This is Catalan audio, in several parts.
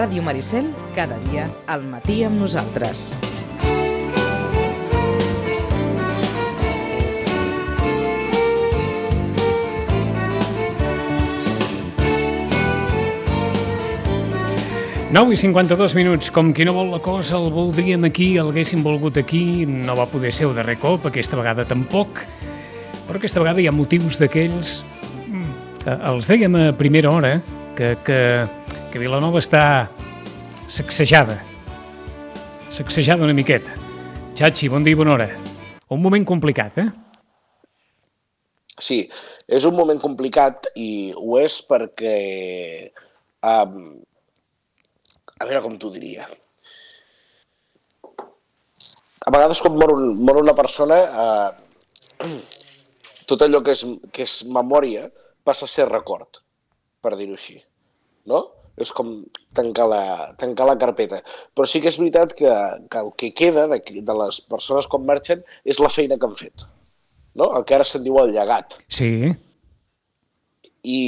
Ràdio Maricel, cada dia al matí amb nosaltres. Nou i 52 minuts, com qui no vol la cosa, el voldríem aquí, el haguéssim volgut aquí, no va poder ser el darrer cop, aquesta vegada tampoc, però aquesta vegada hi ha motius d'aquells... mm, que Els dèiem a primera hora, que, que, que Vilanova està sacsejada, sacsejada una miqueta. Xachi, bon dia i bona hora. Un moment complicat, eh? Sí, és un moment complicat i ho és perquè... Um, a veure com t'ho diria. A vegades quan mor, un, mor una persona, eh, tot allò que és, que és memòria passa a ser record, per dir-ho així. No? És com tancar la, tancar la carpeta. Però sí que és veritat que, que el que queda de, de les persones quan marxen és la feina que han fet. No? El que ara se'n diu el llegat. Sí. I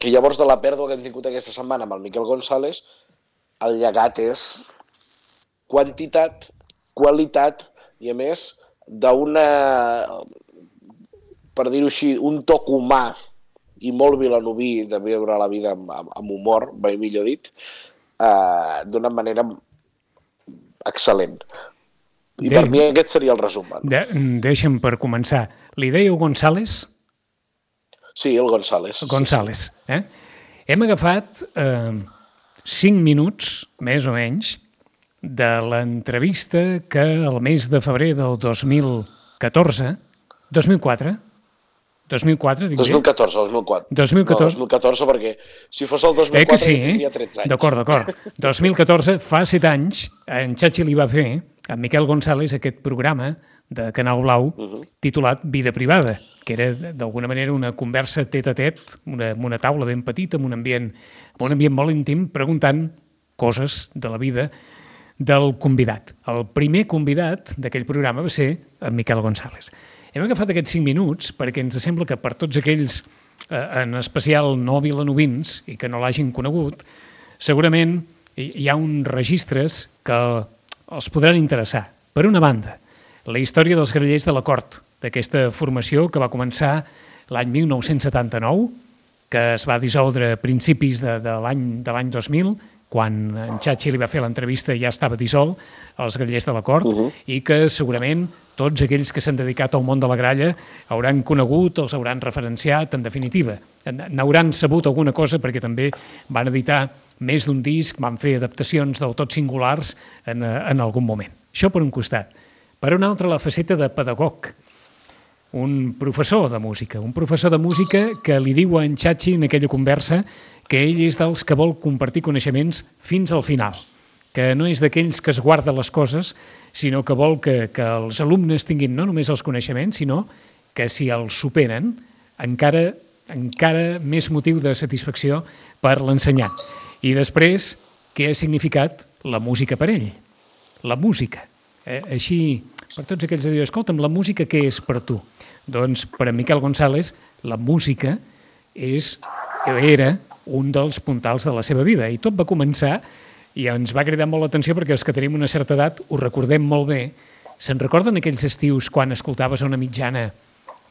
que llavors de la pèrdua que hem tingut aquesta setmana amb el Miquel González, el llegat és quantitat, qualitat i a més d'una, per dir-ho així, un toc humà i molt vilanoví de viure la vida amb, amb, amb humor, mai millor dit, eh, d'una manera excel·lent. I Bé. per mi aquest seria el resum. De, deixa'm per començar. Li dèieu González? Sí, el González. sí, González. Eh? Hem agafat eh, 5 minuts, més o menys, de l'entrevista que el mes de febrer del 2014, 2004, 2004, Sí. dic bé? 2014, 2004. 2014. No, 2014 perquè si fos el 2004 Eh que sí, ja tindria eh? 13 anys. D'acord, d'acord. 2014, fa 7 anys, en Xachi li va fer, a Miquel González, aquest programa de Canal Blau titulat Vida privada, que era d'alguna manera una conversa tet a tet, una, amb una taula ben petita, amb un ambient, amb un ambient molt íntim, preguntant coses de la vida del convidat. El primer convidat d'aquell programa va ser en Miquel González. Hem agafat aquests 5 minuts perquè ens sembla que per tots aquells, eh, en especial no vilanovins, i que no l'hagin conegut, segurament hi ha uns registres que els podran interessar. Per una banda, la història dels grellers de la cort, d'aquesta formació que va començar l'any 1979, que es va dissoldre a principis de, de l'any de l'any 2000, quan en Xachi li va fer l'entrevista ja estava dissolt, els grellers de la cort, uh -huh. i que segurament tots aquells que s'han dedicat al món de la gralla hauran conegut, els hauran referenciat, en definitiva. N'hauran sabut alguna cosa perquè també van editar més d'un disc, van fer adaptacions del tot singulars en, eh, en algun moment. Això per un costat. Per un altre, la faceta de pedagog, un professor de música, un professor de música que li diu a en Xachi en aquella conversa que ell és dels que vol compartir coneixements fins al final, que no és d'aquells que es guarda les coses, sinó que vol que, que els alumnes tinguin no només els coneixements, sinó que si els superen, encara, encara més motiu de satisfacció per l'ensenyant. I després, què ha significat la música per ell? La música. Eh, així, per tots aquells que diuen, escolta'm, la música què és per tu? Doncs per a Miquel González, la música és, era un dels puntals de la seva vida i tot va començar i ens va cridar molt l'atenció perquè els que tenim una certa edat ho recordem molt bé. Se'n recorden aquells estius quan escoltaves una mitjana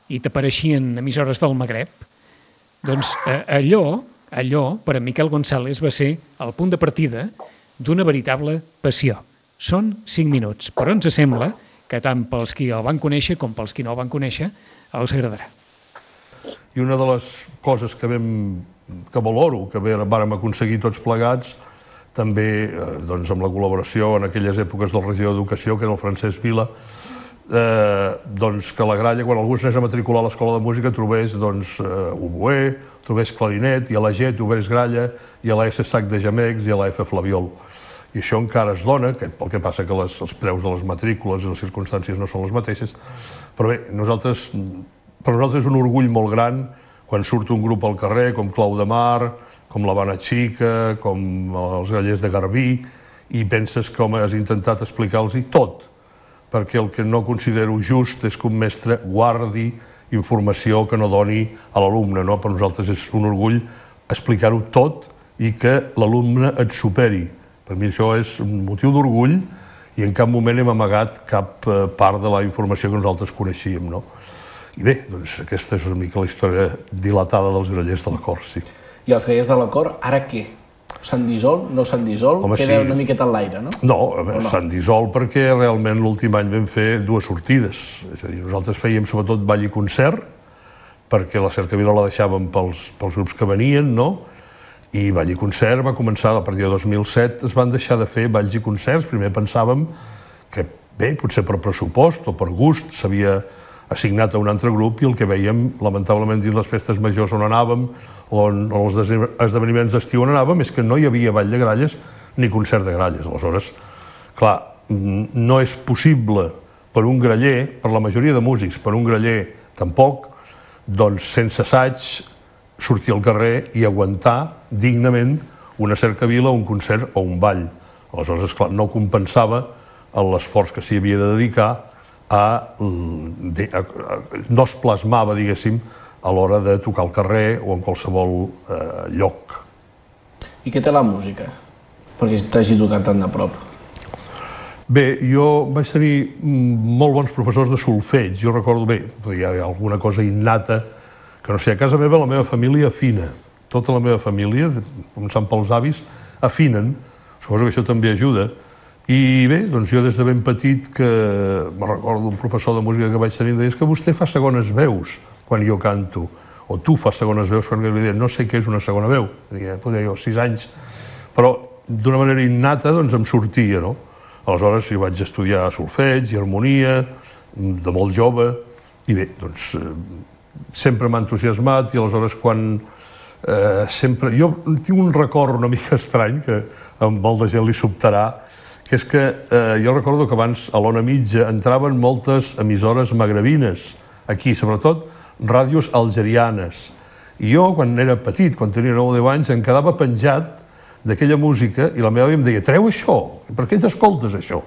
i t'apareixien emissores del Magreb? Doncs eh, allò, allò, per a Miquel González va ser el punt de partida d'una veritable passió. Són 5 minuts, però ens sembla que tant pels qui el van conèixer com pels qui no el van conèixer els agradarà. I una de les coses que, vam, que valoro, que vàrem aconseguir tots plegats, també eh, doncs, amb la col·laboració en aquelles èpoques del regidor d'Educació, que era el Francesc Vila, eh, doncs que la gralla, quan algú s'anés a matricular a l'escola de música, trobés doncs, eh, oboè, trobés clarinet, i a la G trobés gralla, i a la S sac de gemecs, i a la F flaviol. I això encara es dona, que, el que passa que les, els preus de les matrícules i les circumstàncies no són les mateixes, però bé, nosaltres, per nosaltres és un orgull molt gran quan surt un grup al carrer, com Clau de Mar, com l'Havana Xica, com els Gallers de Garbí, i penses com has intentat explicar-los tot, perquè el que no considero just és que un mestre guardi informació que no doni a l'alumne. No? Per nosaltres és un orgull explicar-ho tot i que l'alumne et superi. Per mi això és un motiu d'orgull i en cap moment hem amagat cap eh, part de la informació que nosaltres coneixíem. No? I bé, doncs aquesta és una mica la història dilatada dels grellers de la cor, sí. I els grellers de la cor, ara què? S'han dissolt? No s'han dissolt? Home, Queda sí. una miqueta en l'aire, no? No, no? s'han dissolt perquè realment l'últim any vam fer dues sortides. És a dir, nosaltres fèiem sobretot ball i concert, perquè la cercavila la deixàvem pels, pels grups que venien, no? I ball i concert va començar a partir de 2007, es van deixar de fer balls i concerts. Primer pensàvem que, bé, potser per pressupost o per gust s'havia assignat a un altre grup i el que veiem, lamentablement, dins les festes majors on anàvem o en els esdeveniments d'estiu on anàvem, és que no hi havia ball de gralles ni concert de gralles. Aleshores, clar, no és possible per un graller, per la majoria de músics, per un graller tampoc, doncs sense assaig sortir al carrer i aguantar dignament una cercavila, un concert o un ball. Aleshores, esclar, no compensava l'esforç que s'hi havia de dedicar a, de, a, a, no es plasmava, diguéssim, a l'hora de tocar al carrer o en qualsevol eh, lloc. I què té la música? Perquè t'hagi tocat tan de prop. Bé, jo vaig tenir molt bons professors de solfeig. Jo recordo bé, hi ha alguna cosa innata, que no sé, a casa meva la meva família afina. Tota la meva família, començant pels avis, afinen. Suposo que això també ajuda. I bé, doncs jo des de ben petit que me recordo un professor de música que vaig tenir em deia que vostè fa segones veus quan jo canto, o tu fas segones veus quan jo li deia no sé què és una segona veu, tenia, potser jo, sis anys, però d'una manera innata doncs em sortia, no? Aleshores jo vaig estudiar solfeig i harmonia de molt jove i bé, doncs eh, sempre m'ha entusiasmat i aleshores quan eh, sempre... Jo tinc un record una mica estrany que a molta gent li sobtarà, que és que eh, jo recordo que abans a l'Ona Mitja entraven moltes emissores magrebines, aquí, sobretot ràdios algerianes. I jo, quan era petit, quan tenia 9 o 10 anys, em quedava penjat d'aquella música i la meva àvia em deia, treu això, per què t'escoltes això?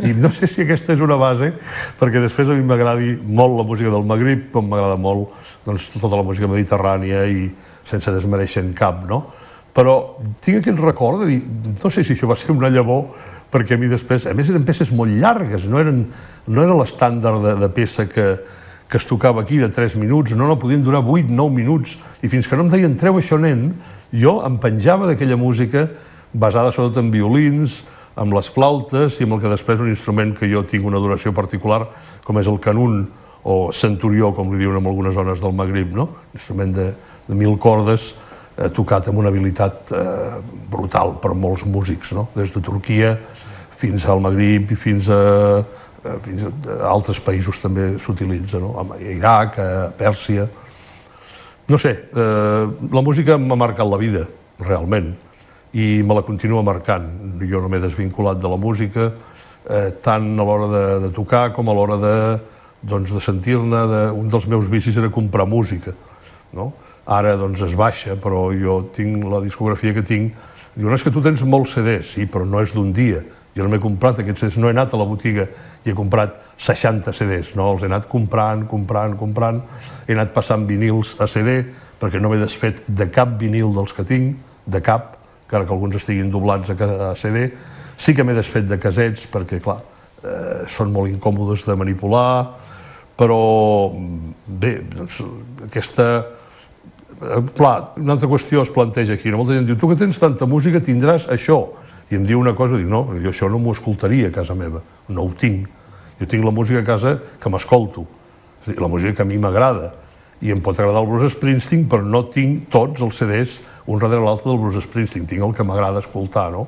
I no sé si aquesta és una base, perquè després a mi m'agradi molt la música del Magrib, com m'agrada molt doncs, tota la música mediterrània i sense desmereixer en cap, no? Però tinc aquest record de dir, no sé si això va ser una llavor, perquè a mi després, a més eren peces molt llargues, no eren, no era l'estàndard de, de peça que, que es tocava aquí de 3 minuts, no, no, podien durar 8, 9 minuts, i fins que no em deien, treu això, nen, jo em penjava d'aquella música basada sobretot en violins, amb les flautes i amb el que després un instrument que jo tinc una adoració particular, com és el canun o centurió, com li diuen en algunes zones del Magrib, no? instrument de, de mil cordes, tocat amb una habilitat eh, brutal per molts músics, no? des de Turquia fins al Magrib i fins a, a, fins a altres països també s'utilitza, no? a Iraq, a Pèrsia. No sé, eh, la música m'ha marcat la vida, realment, i me la continua marcant. Jo no m'he desvinculat de la música, eh, tant a l'hora de, de tocar com a l'hora de, doncs, de sentir-ne. De... Un dels meus vicis era comprar música. No? Ara doncs, es baixa, però jo tinc la discografia que tinc. Diuen, és que tu tens molts CDs, sí, però no és d'un dia. Jo no m'he comprat aquests CDs, no he anat a la botiga i he comprat 60 CDs, no, els he anat comprant, comprant, comprant, he anat passant vinils a CD, perquè no m'he desfet de cap vinil dels que tinc, de cap, encara que alguns estiguin doblats a, CD, sí que m'he desfet de casets, perquè, clar, eh, són molt incòmodes de manipular, però, bé, doncs, aquesta... Eh, clar, una altra qüestió es planteja aquí. Molta gent diu, tu que tens tanta música tindràs això. I em diu una cosa, dic, no, jo això no m'ho escoltaria a casa meva, no ho tinc. Jo tinc la música a casa que m'escolto, és a dir, la música que a mi m'agrada. I em pot agradar el Bruce Springsteen, però no tinc tots els CDs un darrere l'altre del Bruce Springsteen. Tinc el que m'agrada escoltar, no?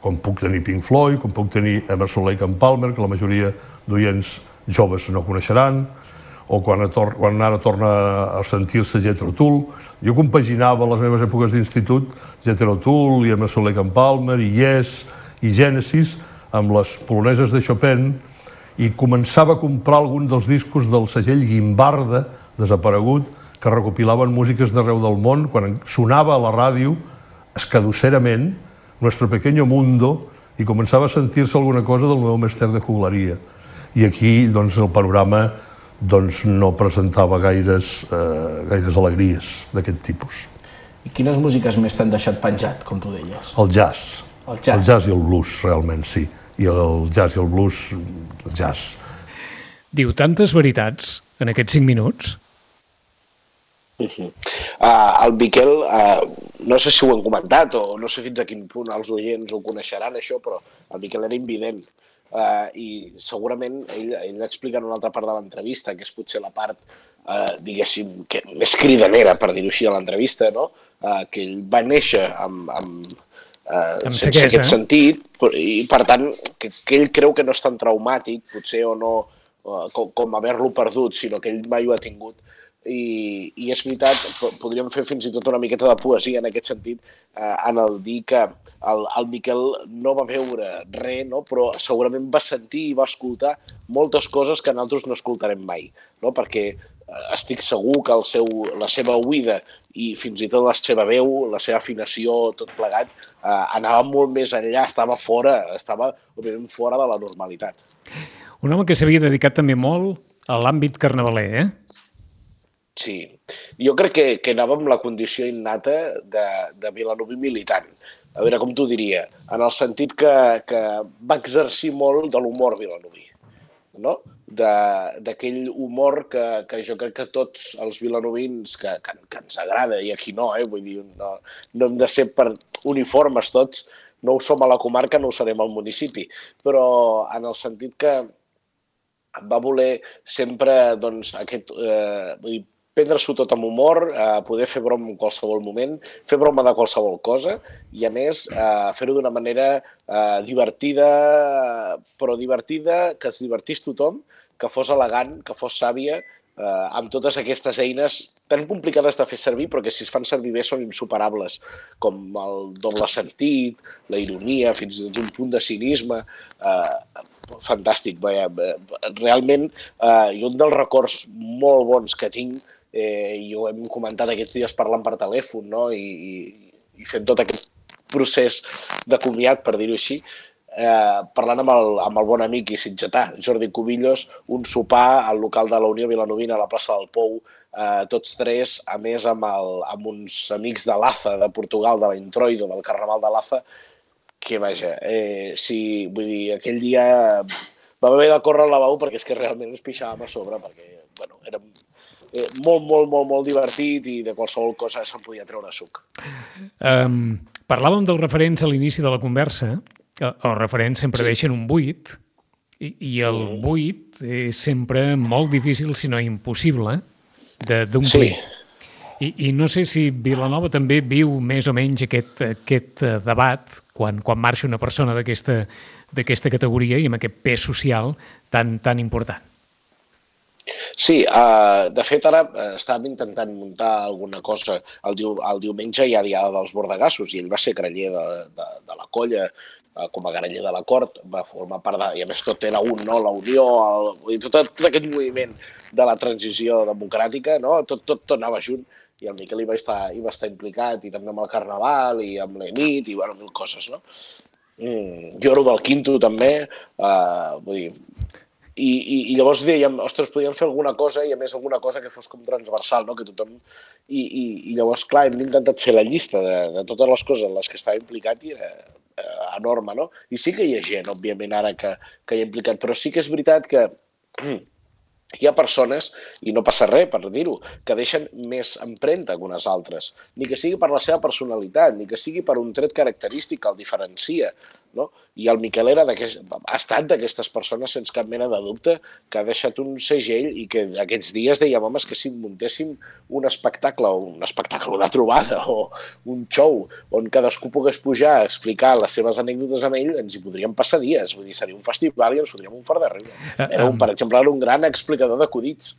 Com puc tenir Pink Floyd, com puc tenir Emerson Lake and Palmer, que la majoria d'oients joves no coneixeran, o quan, tor quan ara torna a sentir-se Jethro Tull. Jo compaginava les meves èpoques d'institut Jethro Tull i Emerson Lake and Palmer i Yes i Genesis amb les poloneses de Chopin i començava a comprar algun dels discos del segell Guimbarda, desaparegut, que recopilaven músiques d'arreu del món, quan sonava a la ràdio, escadusserament, Nuestro Pequeño Mundo, i començava a sentir-se alguna cosa del meu mestre de juglaria. I aquí, doncs, el panorama doncs, no presentava gaires, eh, gaires alegries d'aquest tipus. I quines músiques més t'han deixat penjat, com tu deies? El jazz. El jazz. El jazz i el blues, realment, sí. I el jazz i el blues, el jazz. Diu tantes veritats en aquests 5 minuts. Uh, el Miquel, uh, no sé si ho han comentat o no sé fins a quin punt els oients ho coneixeran, això, però el Miquel era invident. Uh, I segurament ell, ell explica en una altra part de l'entrevista, que és potser la part, uh, diguéssim, que més cridanera, per dir-ho així, a l'entrevista, no? uh, que ell va néixer amb, amb, Amb sense ceguesa. aquest sentit, però- i per tant, que, que ell creu que no és tan traumàtic, potser o no, com, com haver-lo perdut, sinó que ell mai ho ha tingut, i, i és veritat, po- podríem fer fins i tot una miqueta de poesia en aquest sentit, eh, en el dir que el, el Miquel no va veure res, no? però segurament va sentir i va escoltar moltes coses que nosaltres no escoltarem mai, no? perquè eh, estic segur que el seu, la seva oïda i fins i tot la seva veu, la seva afinació, tot plegat, eh, anava molt més enllà, estava fora, estava fora de la normalitat. Un home que s'havia dedicat també molt a l'àmbit carnavaler, eh? Sí, jo crec que, que anava amb la condició innata de, de vilanoví militant. A veure, com t'ho diria? En el sentit que, que va exercir molt de l'humor vilanoví, no? D'aquell humor que, que jo crec que tots els vilanovins que, que, que ens agrada i aquí no, eh? vull dir, no, no hem de ser per uniformes tots, no ho som a la comarca, no ho serem al municipi, però en el sentit que va voler sempre doncs, aquest, eh, prendre-s'ho tot amb humor, eh, poder fer broma en qualsevol moment, fer broma de qualsevol cosa i, a més, eh, fer-ho d'una manera eh, divertida, però divertida, que es divertís tothom, que fos elegant, que fos sàvia, eh, amb totes aquestes eines tan complicades de fer servir, però que si es fan servir bé són insuperables, com el doble sentit, la ironia, fins i tot un punt de cinisme, eh, fantàstic. Eh, realment, eh, i un dels records molt bons que tinc, eh, i ho hem comentat aquests dies parlant per telèfon, no? I, i, i fent tot aquest procés de comiat, per dir-ho així, eh, parlant amb el, amb el bon amic i sitgetà, Jordi Cubillos, un sopar al local de la Unió Vilanovina a la plaça del Pou, eh, tots tres, a més amb, el, amb uns amics de l'AZA, de Portugal, de l'Introido, del Carnaval de l'AZA, que vaja, eh, sí, vull dir, aquell dia vam haver de córrer al lavabo perquè és que realment ens pixàvem a sobre, perquè, bueno, era eh, molt, molt, molt, molt divertit i de qualsevol cosa se'n podia treure suc. Um, parlàvem dels referents a l'inici de la conversa. Els referents sempre sí. deixen un buit i, i el buit és sempre molt difícil, si no impossible, de- d'omplir. Sí. I, I no sé si Vilanova també viu més o menys aquest, aquest eh, debat quan, quan marxa una persona d'aquesta categoria i amb aquest pes social tan, tan important. Sí, uh, de fet ara uh, estàvem intentant muntar alguna cosa el, diu, el diumenge hi ha Diada dels Bordegassos i ell va ser graller de, de, de la colla uh, com a graller de la cort, va formar part de... I a més tot era un, no? La Unió, el, dir, tot, tot aquest moviment de la transició democràtica, no? Tot, tot, tot anava junt i el Miquel hi va, estar, hi va estar implicat i també amb el Carnaval i amb l'Enit i bueno, mil coses, no? Mm, jo era del Quinto també, uh, vull dir, i, i, i llavors dèiem, ostres, podíem fer alguna cosa i a més alguna cosa que fos com transversal, no? que tothom... I, i, i llavors, clar, hem intentat fer la llista de, de totes les coses en les que estava implicat i era eh, enorme, no? I sí que hi ha gent, òbviament, ara que, que hi ha implicat, però sí que és veritat que hi ha persones, i no passa res per dir-ho, que deixen més empremta que unes altres, ni que sigui per la seva personalitat, ni que sigui per un tret característic que el diferencia, no? I el Miquel era ha estat d'aquestes persones sense cap mena de dubte que ha deixat un segell i que aquests dies dèiem, home, que si muntéssim un espectacle, un espectacle, una trobada o un show on cadascú pogués pujar a explicar les seves anècdotes amb ell, ens hi podríem passar dies. Vull dir, seria un festival i ens fotríem un fort de riure. Era un, per exemple, era un gran explicador d'acudits,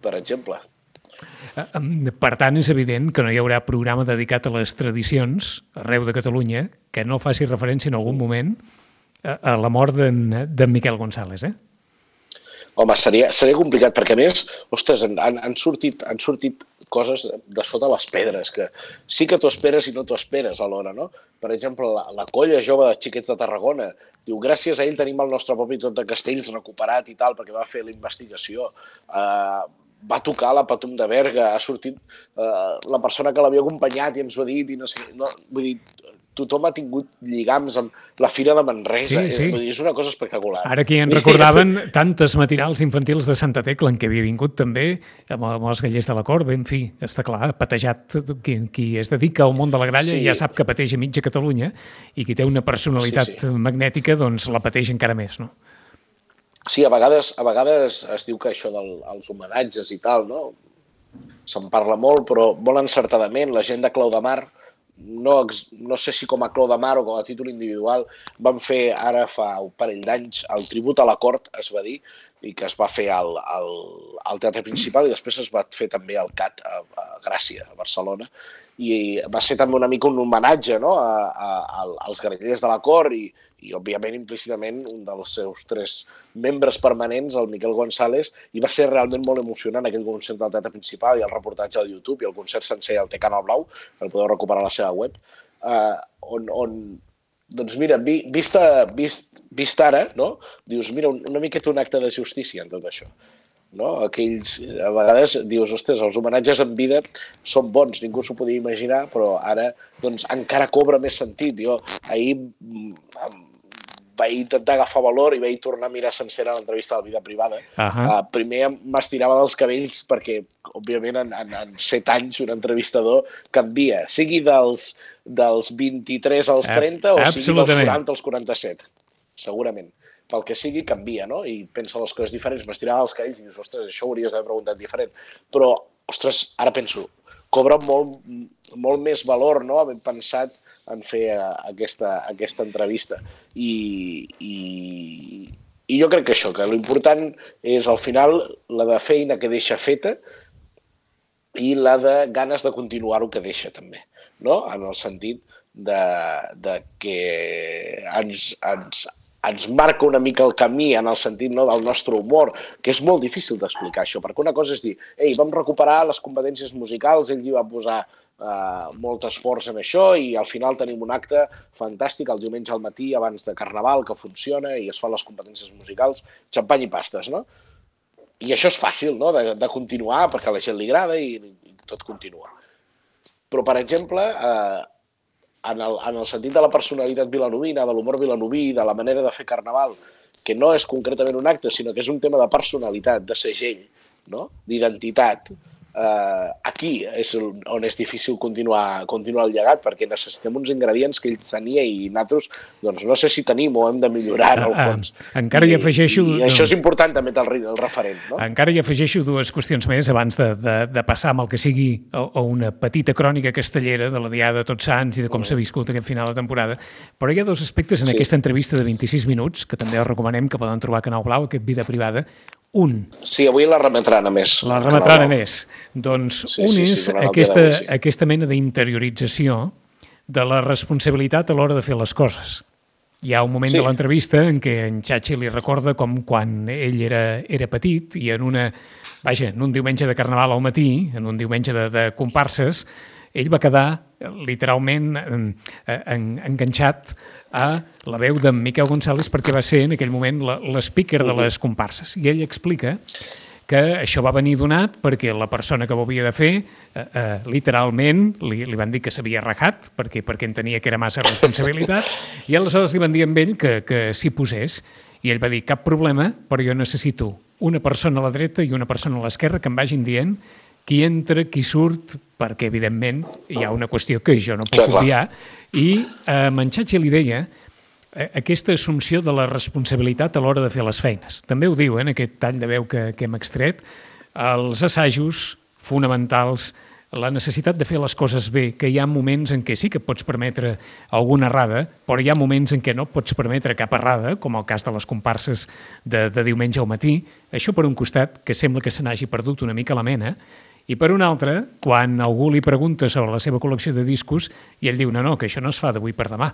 per exemple. Eh, Per tant, és evident que no hi haurà programa dedicat a les tradicions arreu de Catalunya que no faci referència en algun moment a, a la mort d'en Miquel González, eh? Home, seria, seria complicat, perquè a més, ostres, han, han, sortit, han sortit coses de sota les pedres, que sí que t'ho esperes i no t'ho esperes alhora, no? Per exemple, la, la colla jove de xiquets de Tarragona diu, gràcies a ell tenim el nostre propi tot de castells recuperat i tal, perquè va fer la investigació. Uh, va tocar la Patum de Berga, ha sortit eh, la persona que l'havia acompanyat i ens ho ha dit, i no sé, no, vull dir, tothom ha tingut lligams amb la Fira de Manresa. Sí, sí. Dir, és una cosa espectacular. Ara que en recordaven tantes matinals infantils de Santa Tecla en què havia vingut també amb, amb els gallers de la cor, en fi, està clar, patejat qui, qui es dedica al món de la gralla Sí. ja sap que pateix a mitja Catalunya i qui té una personalitat Sí, sí. magnètica doncs la pateix encara més, no? Sí, a vegades, a vegades es diu que això dels els homenatges i tal, no? Se'n parla molt, però molt encertadament. La gent de Clau de Mar, no, no sé si com a Clau de Mar o com a títol individual, van fer ara fa un parell d'anys el tribut a la cort, es va dir, i que es va fer al, al, al Teatre Principal i després es va fer també al CAT a, a Gràcia, a Barcelona. I va ser també una mica un homenatge no? a, a, als grellers de la cort i, i òbviament implícitament un dels seus tres membres permanents, el Miquel González, i va ser realment molt emocionant aquell concert del teatre principal i el reportatge al YouTube i el concert sencer al Té Canal Blau, el podeu recuperar a la seva web, eh, on, on doncs mira, vi, vist, vist, vist ara, no? dius, mira, un- una miqueta un acte de justícia en tot això. No? Aquells, a vegades dius, ostres, els homenatges en vida són bons, ningú s'ho podia imaginar, però ara doncs, encara cobra més sentit. Jo ahir mm, vaig intentar agafar valor i vaig tornar a mirar sencera l'entrevista de la vida privada. Ahà. Uh, primer m'estirava dels cabells perquè, òbviament, en, en, en set anys un entrevistador canvia, sigui dels, dels 23 als Ab- 30 o sigui dels absolutament. 40 als 47, segurament. Pel que sigui, canvia, no? I pensa les coses diferents. M'estirava els cabells i dius, ostres, això ho hauries d'haver preguntat diferent. Però, ostres, ara penso, cobra molt, molt més valor, no?, haver pensat en fer eh, aquesta, aquesta entrevista. I, i, I jo crec que això, que l'important és, al final, la de feina que deixa feta i la de ganes de continuar-ho que deixa, també, no? En el sentit de, de que ens, ens, ens marca una mica el camí en el sentit no, del nostre humor, que és molt difícil d'explicar això, perquè una cosa és dir, ei, vam recuperar les competències musicals, ell hi va posar eh, molt esforç en això i al final tenim un acte fantàstic el diumenge al matí abans de Carnaval que funciona i es fan les competències musicals, xampany i pastes, no? I això és fàcil, no?, de, de continuar, perquè a la gent li agrada i, i tot continua. Però, per exemple, eh, en, el, en el sentit de la personalitat vilanovina, de l'humor vilanoví, de la manera de fer carnaval, que no és concretament un acte, sinó que és un tema de personalitat, de segell, no? d'identitat, eh, aquí és on és difícil continuar, continuar el llegat, perquè necessitem uns ingredients que ell tenia i nosaltres, doncs no sé si tenim o hem de millorar en el Ah, ah, fons. encara hi I, afegeixo, I, i això és important també del el referent, no? Encara hi afegeixo dues qüestions més abans de, de, de passar amb el que sigui a, a una petita crònica castellera de la Diada de Tots Sants i de com s'ha viscut aquest final de temporada. Però hi ha dos aspectes en Sí. aquesta entrevista de 26 minuts, que també els recomanem, que poden trobar a Canal Blau, aquest Vida Privada. Un, Sí, avui la remetran a més. la remetran a més. Doncs Sí, un sí, sí, és dia aquesta, sí. aquesta mena d'interiorització de la responsabilitat a l'hora de fer les coses. Hi ha un moment Sí. de l'entrevista en què en Chachi li recorda com quan ell era, era petit i en una, vaja, en un diumenge de carnaval al matí, en un diumenge de, de comparses, ell va quedar eh, literalment en, en, enganxat a la veu d'en Miquel González perquè va ser en aquell moment la- l'speaker de les comparses. I ell explica que això va venir donat perquè la persona que ho havia de fer, eh, eh, literalment, li, li van dir que s'havia rajat perquè, perquè entenia que era massa responsabilitat i aleshores li van dir amb ell que, que s'hi posés. I ell va dir, cap problema, però jo necessito una persona a la dreta i una persona a l'esquerra que em vagin dient qui entra, qui surt, perquè, evidentment, hi ha una qüestió que jo no puc Clar, clar. I eh, Manxatge li deia eh, aquesta assumpció de la responsabilitat a l'hora de fer les feines. També ho diu eh, en aquest tall de veu que, que hem extret, els assajos fonamentals, la necessitat de fer les coses bé, que hi ha moments en què sí que pots permetre alguna errada, però hi ha moments en què no pots permetre cap errada, com el cas de les comparses de, de diumenge al matí. Això per un costat, que sembla que se n'hagi perdut una mica la mena, i per un altre, quan algú li pregunta sobre la seva col·lecció de discos i ell diu, no, no, que això no es fa d'avui per demà,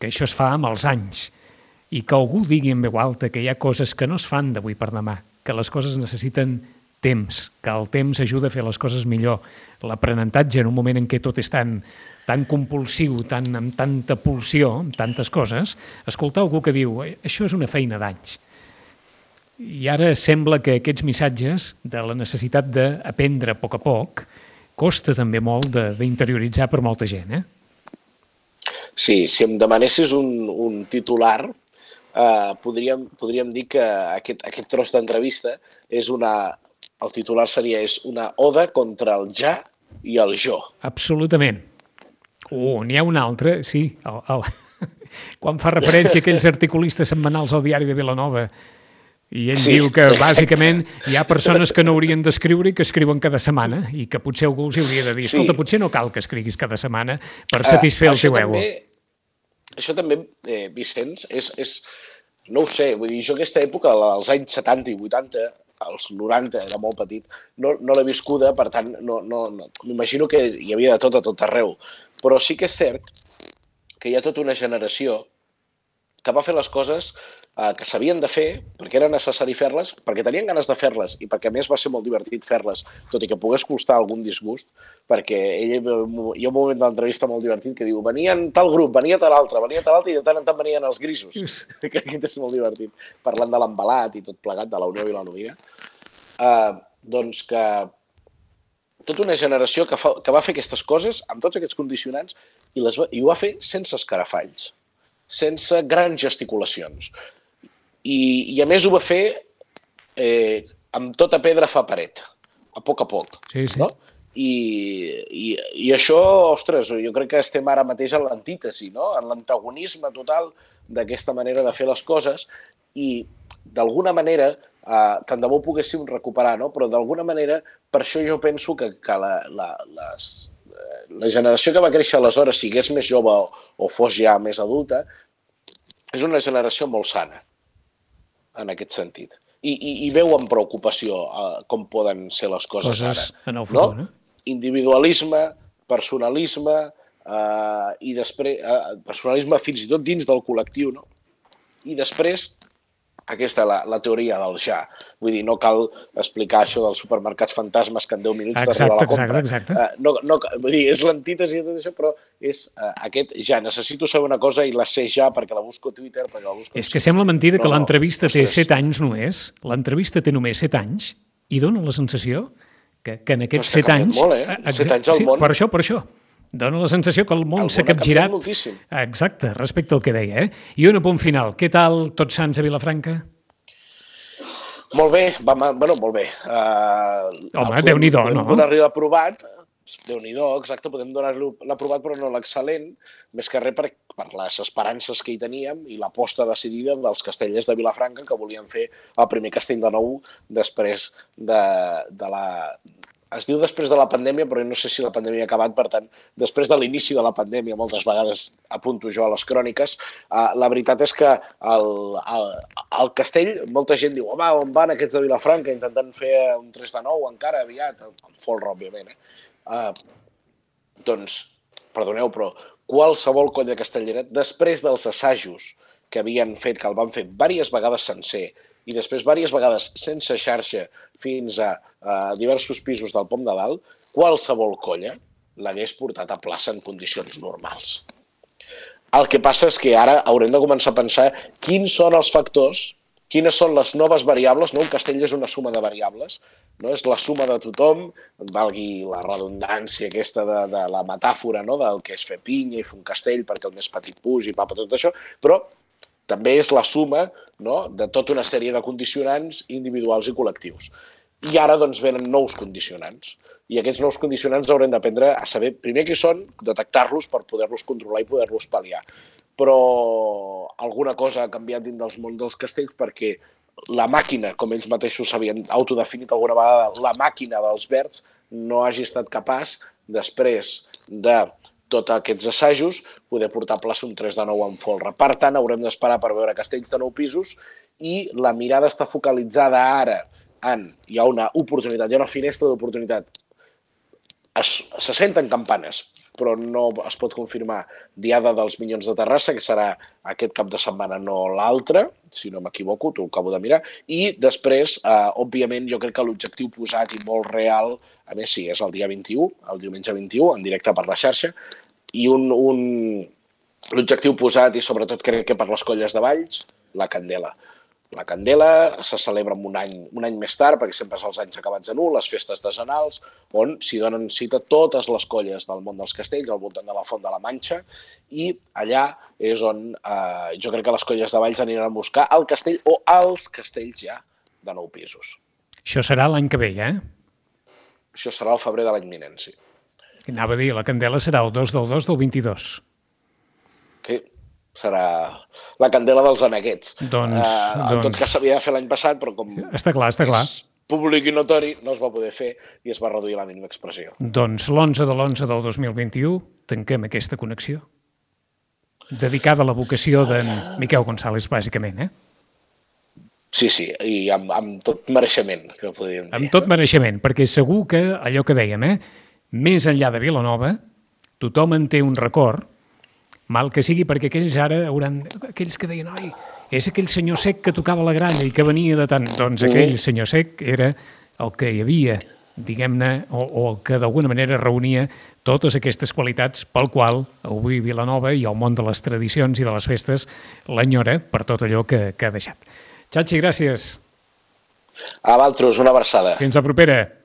que això es fa amb els anys, i que algú digui en veu alta que hi ha coses que no es fan d'avui per demà, que les coses necessiten temps, que el temps ajuda a fer les coses millor. L'aprenentatge en un moment en què tot és tan, tan compulsiu, tan, amb tanta pulsió, amb tantes coses, escoltar algú que diu això és una feina d'anys. I ara sembla que aquests missatges de la necessitat d'aprendre a poc a poc costa també molt de- d'interioritzar per molta gent, eh? Sí, si em demanessis un, un titular, eh, podríem, podríem dir que aquest, aquest tros d'entrevista és una... El titular seria és una oda contra el ja i el jo. Absolutament. Oh, n'hi ha un altre, sí. El, el... Quan fa referència a aquells articulistes setmanals al diari de Vilanova i ell Sí, diu que, bàsicament, hi ha persones que no haurien d'escriure i que escriuen cada setmana i que potser algú els hauria de dir Sí. escolta, potser no cal que escriguis cada setmana per Eh, satisfer el això teu ego. també- Això també, eh, Vicenç, és, és... No ho sé, vull dir, jo aquesta època, dels anys 70 i 80, als 90, era molt petit, no, no l'he viscuda, per tant, no, no, no. m'imagino que hi havia de tot a tot arreu. Però sí que és cert que hi ha tota una generació que va fer les coses eh, que s'havien de fer perquè era necessari fer-les, perquè tenien ganes de fer-les i perquè a més va ser molt divertit fer-les, tot i que pogués costar algun disgust, perquè ell, hi ha un moment de l'entrevista molt divertit que diu venien tal grup, venia tal altre, venia tal altre i de tant en tant venien els grisos, que aquest és molt divertit, parlant de l'embalat i tot plegat, de la Unió Vilanovina. Uh, doncs que tota una generació que, fa, que va fer aquestes coses amb tots aquests condicionants i, les va, i ho va fer sense escarafalls, sense grans gesticulacions. I, i a més ho va fer eh, amb tota pedra fa paret, a poc a poc. Sí, sí. No? I, i, I això, ostres, jo crec que estem ara mateix en l'antítesi, no? en l'antagonisme total d'aquesta manera de fer les coses i d'alguna manera, eh, tant de bo poguéssim recuperar, no? però d'alguna manera per això jo penso que, que la, la, les, la generació que va créixer aleshores, sigués més jove o, o fos ja més adulta, és una generació molt sana en aquest sentit. I, i, i veu amb preocupació eh, com poden ser les coses, Coses ara. en el futur, no? Individualisme, personalisme, eh, i després eh, personalisme fins i tot dins del col·lectiu, no? I després aquesta la, la teoria del ja. Vull dir, no cal explicar això dels supermercats fantasmes que en 10 minuts Exacte, t'arriba la exacte, compra. exacte. Eh, no, no, vull dir, és l'antítesi de tot això, però és uh, aquest ja, necessito saber una cosa i la sé ja perquè la busco a Twitter, perquè la busco... És que sembla mentida que No, no, l'entrevista té ostres. 7 anys només, l'entrevista té només 7 anys, i dona la sensació que, que en aquests s'ha 7 canviat anys... molt, eh? Exacte, Set anys al sí, món. Per això, per això. Dona la sensació que el món s'ha capgirat. moltíssim. Exacte, respecte al que deia. Eh? I un apunt final. Què tal Tots Sants a Vilafranca? Molt bé, vam, bueno, molt bé. Uh, Home, Déu-n'hi-do, no? Podem donar-li l'aprovat, Déu-n'hi-do, exacte, podem donar-li l'aprovat, però no l'excel·lent, més que res per, per les esperances que hi teníem i l'aposta decidida dels castellers de Vilafranca que volien fer el primer castell de nou després de, de la... Es diu després de la pandèmia, però no sé si la pandèmia ha acabat, per tant, després de l'inici de la pandèmia, moltes vegades apunto jo a les cròniques, uh, la veritat és que el, el, el castell, molta gent diu, home, on van aquests de Vilafranca intentant fer un 3 de 9 encara aviat, amb folre, òbviament, eh? Uh, doncs, perdoneu, però qualsevol coll de castellera, després dels assajos que havien fet, que el van fer diverses vegades sencer, i després diverses vegades sense xarxa fins a, a diversos pisos del Pom de Dalt, qualsevol colla l'hagués portat a plaça en condicions normals. El que passa és que ara haurem de començar a pensar quins són els factors, quines són les noves variables, no? un castell és una suma de variables, no? és la suma de tothom, valgui la redundància aquesta de, de la metàfora no? del que és fer pinya i fer un castell perquè el més petit pugi, papa, tot això, però també és la suma no? de tota una sèrie de condicionants individuals i col·lectius. I ara doncs venen nous condicionants. I aquests nous condicionants haurem d'aprendre a saber primer què són, detectar-los per poder-los controlar i poder-los pal·liar. Però alguna cosa ha canviat dins del món dels castells perquè la màquina, com ells mateixos s'havien autodefinit alguna vegada, la màquina dels verds no hagi estat capaç, després de tots aquests assajos, poder portar plaça un 3 de 9 en folre. Per tant, haurem d'esperar per veure castells de 9 pisos i la mirada està focalitzada ara en... Hi ha una oportunitat, hi ha una finestra d'oportunitat. Se senten campanes, però no es pot confirmar Diada dels Minyons de Terrassa, que serà aquest cap de setmana, no l'altre, si no m'equivoco, t'ho acabo de mirar, i després, eh, òbviament, jo crec que l'objectiu posat i molt real, a més sí, és el dia 21, el diumenge 21, en directe per la xarxa, i un, un, l'objectiu posat, i sobretot crec que per les colles de Valls, la candela. La Candela se celebra un any, un any més tard, perquè sempre és els anys acabats en un, les festes decenals, on s'hi donen cita totes les colles del món dels castells al voltant de la Font de la Manxa, i allà és on eh, jo crec que les colles de Valls aniran a buscar el castell o els castells ja de nou pisos. Això serà l'any que ve, eh? Això serà el febrer de l'any vinent, sí. Anava a dir, la candela serà el 2 del 2 del 22. Que serà la candela dels aneguets. Doncs- eh, en doncs- tot cas s'havia de fer l'any passat, però com Està clar, està clar. públic i notori, no es va poder fer i es va reduir la mínima expressió. Doncs l'11 de l'11 del 2021 tanquem aquesta connexió dedicada a la vocació d'en Miquel González, bàsicament, eh? Sí, sí, i amb, amb tot mereixement, que podríem dir. Amb tot mereixement, perquè segur que allò que dèiem, eh? més enllà de Vilanova, tothom en té un record, mal que sigui perquè aquells ara hauran... Aquells que deien, oi, és aquell senyor sec que tocava la gralla i que venia de tant... Doncs aquell senyor sec era el que hi havia, diguem-ne, o, o el que d'alguna manera reunia totes aquestes qualitats pel qual avui Vilanova i el món de les tradicions i de les festes l'enyora per tot allò que, que ha deixat. Xachi, gràcies. A Valtros, una abraçada. Fins la propera.